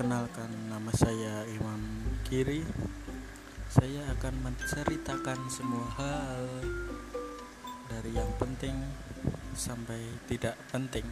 Perkenalkan nama saya Imam Kiri. Saya akan menceritakan semua hal Dari yang penting sampai tidak penting.